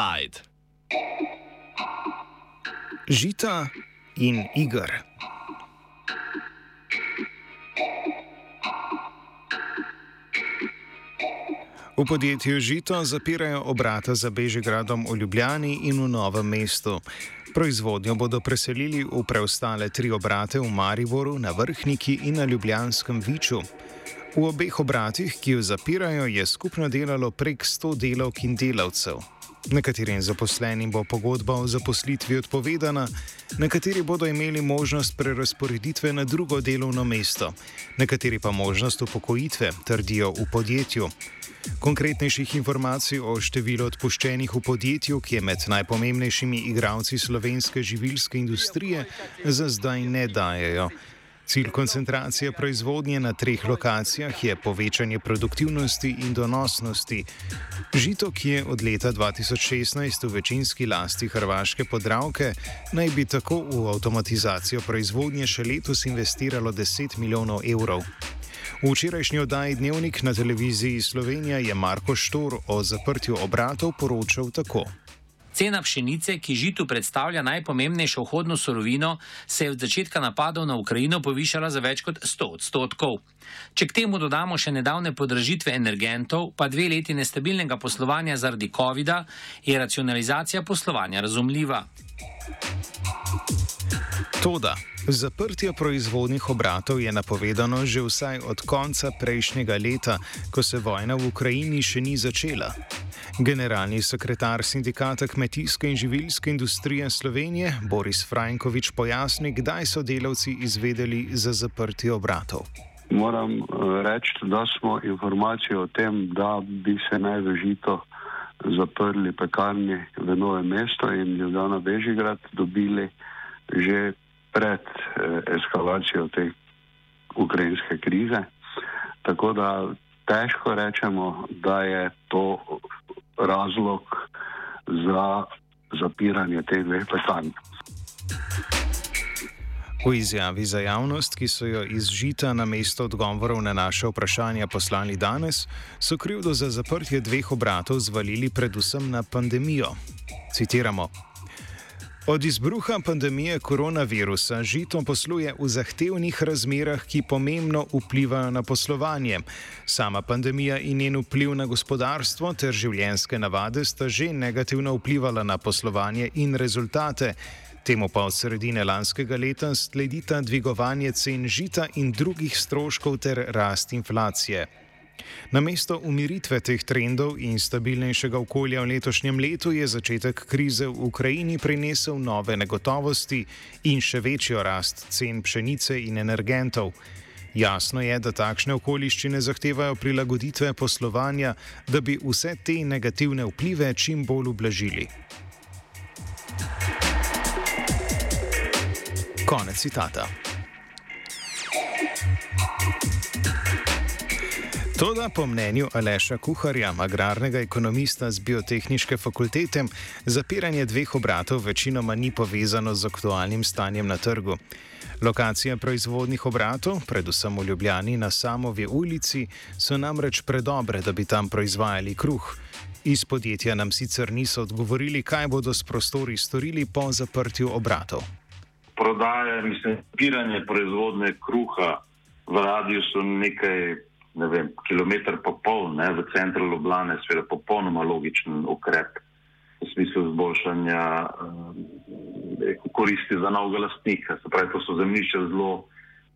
Offside. Žita in igr. V podjetju Žito zapirajo obrata za Bežigradom v Ljubljani in v Novem mestu. Proizvodnjo bodo preselili v preostale tri obrate v Mariboru, na Vrhniki in na Ljubljanskem Viču. V obeh obratih, ki jo zapirajo, je skupno delalo prek 100 delavk in delavcev. Nekaterim zaposlenim bo pogodba o zaposlitvi odpovedana, nekateri bodo imeli možnost prerasporeditve na drugo delovno mesto, nekateri pa možnost upokojitve, trdijo v podjetju. Konkretnejših informacij o številu odpuščenih v podjetju, ki je med najpomembnejšimi igralci slovenske živilske industrije, za zdaj ne dajejo. Cilj koncentracije proizvodnje na treh lokacijah je povečanje produktivnosti in donosnosti. Žito, ki je od leta 2016 v večinski lasti Hrvaške podravke, naj bi tako v avtomatizacijo proizvodnje še letos investiralo 10 milijonov evrov. V včerajšnji oddaji Dnevnik na televiziji Slovenija je Marko Štor o zaprtju obratov poročal tako. Cena pšenice, ki žitu predstavlja najpomembnejšo vhodno surovino, se je od začetka napadov na Ukrajino povišala za več kot 100 odstotkov. Če k temu dodamo še nedavne podražitve energentov, pa dve leti nestabilnega poslovanja zaradi COVID-a, je racionalizacija poslovanja razumljiva. Toda, zaprtje proizvodnih obratov je napovedano že vsaj od konca prejšnjega leta, ko se vojna v Ukrajini še ni začela. Generalni sekretar sindikata kmetijske in živilske industrije Slovenije Boris Frankovič pojasni, kdaj so delavci izvedeli za zaprtje obratov. Moram eh, reči, da smo informacijo o tem, da bi se naj vežito zaprli pekarni v Nove mesto in Ljubljana Bežigrad dobili že pred eh, eskalacijo te ukrajinske krize. Tako da težko rečemo, da je to razlog za zapiranje teh dveh pekarn. V izjavi za javnost, ki so jo izžita na mesto odgovorov na naše vprašanja poslali danes, so krivdo za zaprtje dveh obratov zvalili predvsem na pandemijo. Citiramo: Od izbruha pandemije koronavirusa žito posluje v zahtevnih razmerah, ki pomembno vplivajo na poslovanje. Sama pandemija in njen vpliv na gospodarstvo ter življenjske navade sta že negativno vplivala na poslovanje in rezultate. Temu pa od sredine lanskega leta sledita dvigovanje cen žita in drugih stroškov ter rast inflacije. Namesto umiritve teh trendov in stabilnejšega okolja v letošnjem letu je začetek krize v Ukrajini prinesel nove negotovosti in še večjo rast cen pšenice in energentov. Jasno je, da takšne okoliščine zahtevajo prilagoditve poslovanja, da bi vse te negativne vplive čim bolj ublažili. Konec citata. Toda po mnenju Aleša Kuharja, agrarnega ekonomista z biotehničke fakultete, zapiranje dveh obratov večinoma ni povezano z aktualnim stanjem na trgu. Lokacije proizvodnih obratov, predvsem v Ljubljani na Samovi ulici, so namreč predobre, da bi tam proizvajali kruh. Iz podjetja nam sicer niso odgovorili, kaj bodo s prostori storili po zaprtju obratov. Prodaje, mislim, zapiranje proizvodne kruha v radiju so nekaj ne vem, kilometr pa pol ne, v centru Ljubljana, seveda popolnoma logičen ukrep v smislu izboljšanja eh, koristi za novega lastnika. Se pravi, to so zemljišče zelo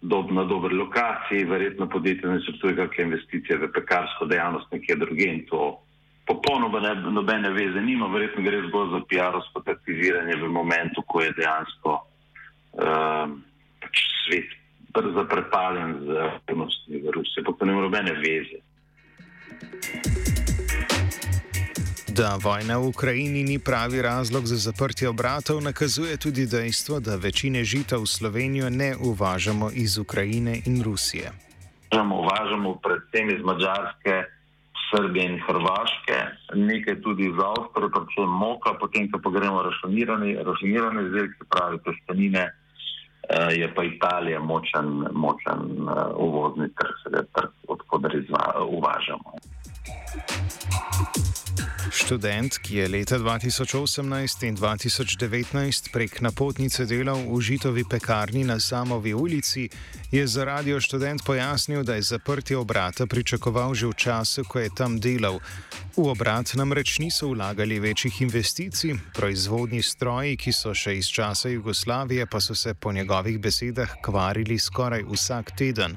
dob, na dobri lokaciji, verjetno podjetje ne srcuje kakšne investicije v pekarsko dejavnost nekje druge in to popolnoma ne, nobene veze nima, verjetno gre zgolj za PR-ovsko aktiviranje v momentu, ko je dejansko eh, pač svet zaprepaljen z aktivnostmi v Rusiji, pa to nima nobene veze. Da vojna v Ukrajini ni pravi razlog za zaprtje obratov, nakazuje tudi dejstvo, da večine žita v Slovenijo ne uvažamo iz Ukrajine in Rusije. Uvažamo predvsem iz Mačarske, Srbije in Hrvaške, nekaj tudi iz Avstrije, predvsem moka, potem pa gremo rašinirane izdelke, pravi testenine. Eh, je pa Italija močen, močen uh, uvozni trg, odkud uvažamo. Študent, ki je leta 2018 in 2019 prek napotnice delal v Žitovi pekarni na Samovi ulici, je za radio študent pojasnil, da je zaprtje obrata pričakoval že v času, ko je tam delal. V obrat namreč niso vlagali večjih investicij, proizvodni stroji, ki so še iz časa Jugoslavije, pa so se po njegovih besedah kvarili skoraj vsak teden.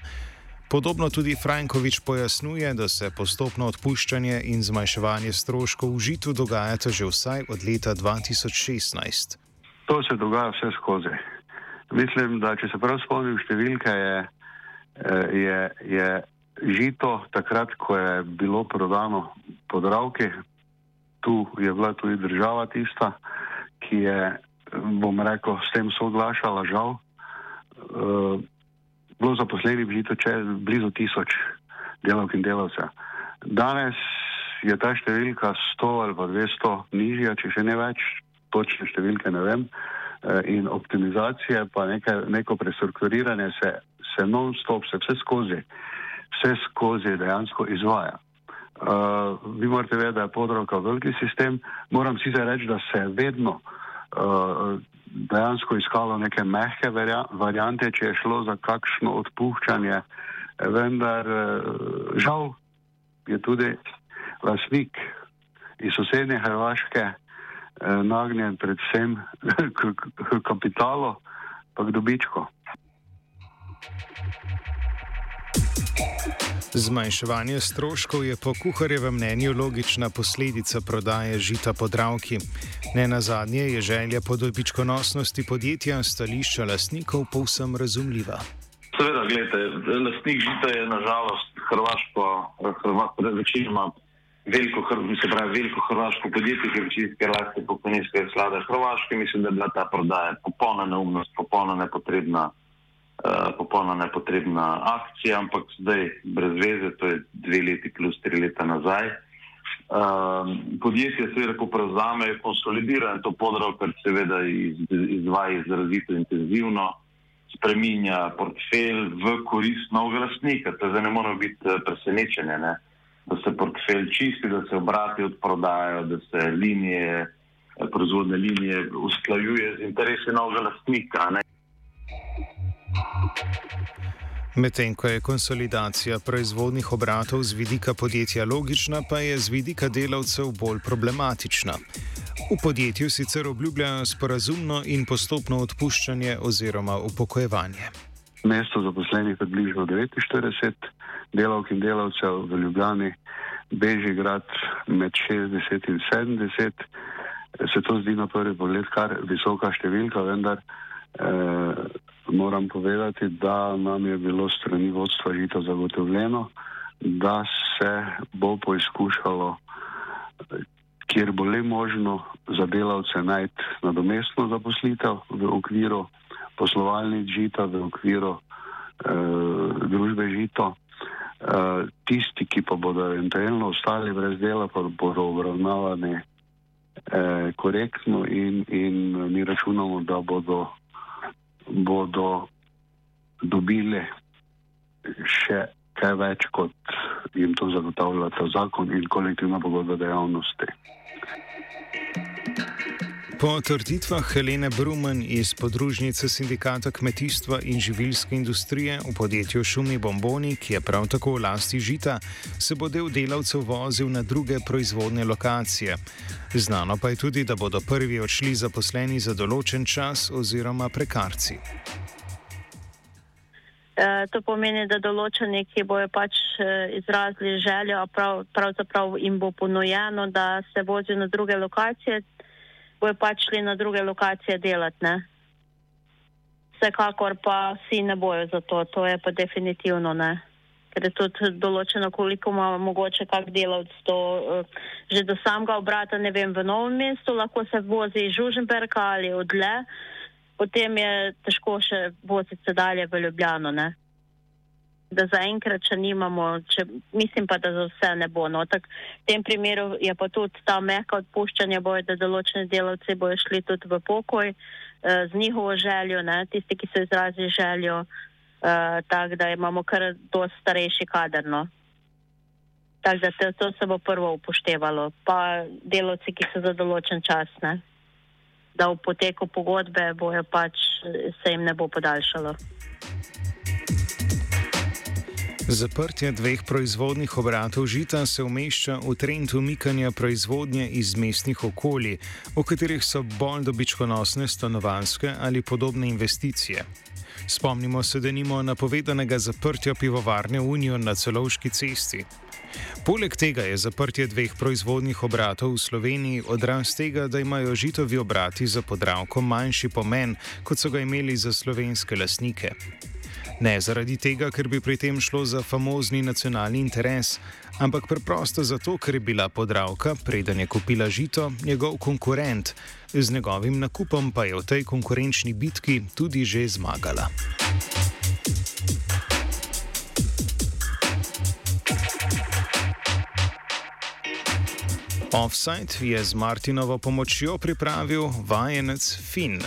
Podobno tudi Frankovič pojasnjuje, da se postopno odpuščanje in zmanjševanje stroškov v žitu dogajata že vsaj od leta 2016. To se dogaja vse skozi. Mislim, da če se prav spomnim številke, je, eh, je, je žito takrat, ko je bilo prodano pod ravki, tu je bila tudi država tista, ki je, bom rekel, s tem soglašala žal. Uh, bilo zaposlenih blizu, blizu tisoč delavk in delavcev. Danes je ta številka 100 ali pa 200 nižja, če še ne več, točne številke ne vem. Eh, in optimizacija, pa nekaj, neko prestrukturiranje se, se non-stop, se vse skozi, vse skozi dejansko izvaja. Uh, vi morate vedeti, da je podroka veliki sistem. Moram si zdaj reči, da se vedno uh, dejansko iskalo neke mehke variante, če je šlo za kakšno odpuščanje, vendar eh, žal je tudi lasnik iz sosednje Hrvaške eh, nagnjen predvsem k, kapitalu, pa k dobičku. Zmanjševanje stroškov je po kuharjevem mnenju logična posledica prodaje žita podravki. Ne na zadnje je želja po dobičkonosnosti podjetja stališča lastnikov povsem razumljiva. Seveda, gledajte, lastnik žita je nažalost hrvaško, hrvaško večinoma veliko, se pravi, veliko hrvaško podjetje, ki večinske lasti pokojninske slade Hrvaške. Mislim, da je bila ta prodaja popolna neumnost, popolna nepotrebna. Eh, popolna nepotrebna akcija, ampak zdaj brez veze, to je dve leti plus tri leta nazaj. Uh, podjetje seveda, ko prevzame, je konsolidirano to področje, ker seveda iz, izvaja izrazito intenzivno, spreminja portfelj v korist novega lastnika. To zdaj ne more biti eh, presenečenje, ne? da se portfelj čisti, da se obrati odprodajajo, da se linije, proizvodne linije usklajuje z interesi novega lastnika. Ne? Medtem ko je konsolidacija proizvodnih obratov z vidika podjetja logična, pa je z vidika delavcev bolj problematična. V podjetju sicer obljubljajo sporazumno in postopno odpuščanje oziroma upokojevanje. Mesto zaposlenih je približno 49 delavk in delavcev v Ljubljani, Bežigrad med 60 in 70. Se to zdi na prvi pogled kar visoka številka, vendar. Eh, moram povedati, da nam je bilo strani vodstva žita zagotovljeno, da se bo poizkušalo, kjer bo le možno za delavce najti nadomestno zaposlitev v okviru poslovalnic žita, v okviru eh, družbe žito. Uh, tisti, ki pa bodo eventualno ostali brez dela, pa bodo obravnavani eh, korektno in, in mi računamo, da bodo bodo dobile še kaj več, kot jim to zagotavlja ta zakon in kolektivna pogodba dejavnosti. Po trditvah Helene Brumen iz podružnice sindikata kmetijstva in živilske industrije v podjetju Šumi Bomboni, ki je prav tako v lasti žita, se bo del delavcev vozil na druge proizvodne lokacije. Znano pa je tudi, da bodo prvi odšli zaposleni za določen čas oziroma prekarci. E, to pomeni, da določeni, ki bojo pač e, izrazili željo, prav, pravzaprav jim bo ponujeno, da se vozijo na druge lokacije, bojo pač šli na druge lokacije delati. Ne? Vsekakor pa vsi ne bojo za to, to je pa definitivno ne. Ker je tudi določeno, koliko ima mogoče kak delavc to, uh, že do samega obrata, ne vem, v novem mestu, lahko se vozi iz Žuženberga ali odle, potem je težko še voziti se dalje v Ljubljano, ne da zaenkrat še nimamo, če, mislim pa, da za vse ne bo. No. Tak, v tem primeru je pa tudi ta mehka odpuščanja, bojo, da določeni delavci bojo šli tudi v pokoj eh, z njihovo željo, ne, tisti, ki so izrazili željo, eh, tako da imamo kar dosti starejši kader. No. Tako da to, to se bo prvo upoštevalo, pa delovci, ki so za določen čas, ne? da v poteku pogodbe bojo pač se jim ne bo podaljšalo. Zaprtje dveh proizvodnih obratov žita se umešča v trend umikanja proizvodnje iz mestnih okolij, v katerih so bolj dobičkonosne stanovanske ali podobne investicije. Spomnimo se, da nimo napovedanega zaprtja pivovarne Unijo na celovški cesti. Poleg tega je zaprtje dveh proizvodnih obratov v Sloveniji odraz tega, da imajo žitovi obrati za podravko manjši pomen, kot so ga imeli za slovenske lasnike. Ne zaradi tega, ker bi pri tem šlo za famozni nacionalni interes, ampak preprosto zato, ker je bila podravka, preden je kupila žito, njegov konkurent, z njegovim nakupom pa je v tej konkurenčni bitki tudi že zmagala. Offside je z Martinovo pomočjo pripravil vajenec Finn.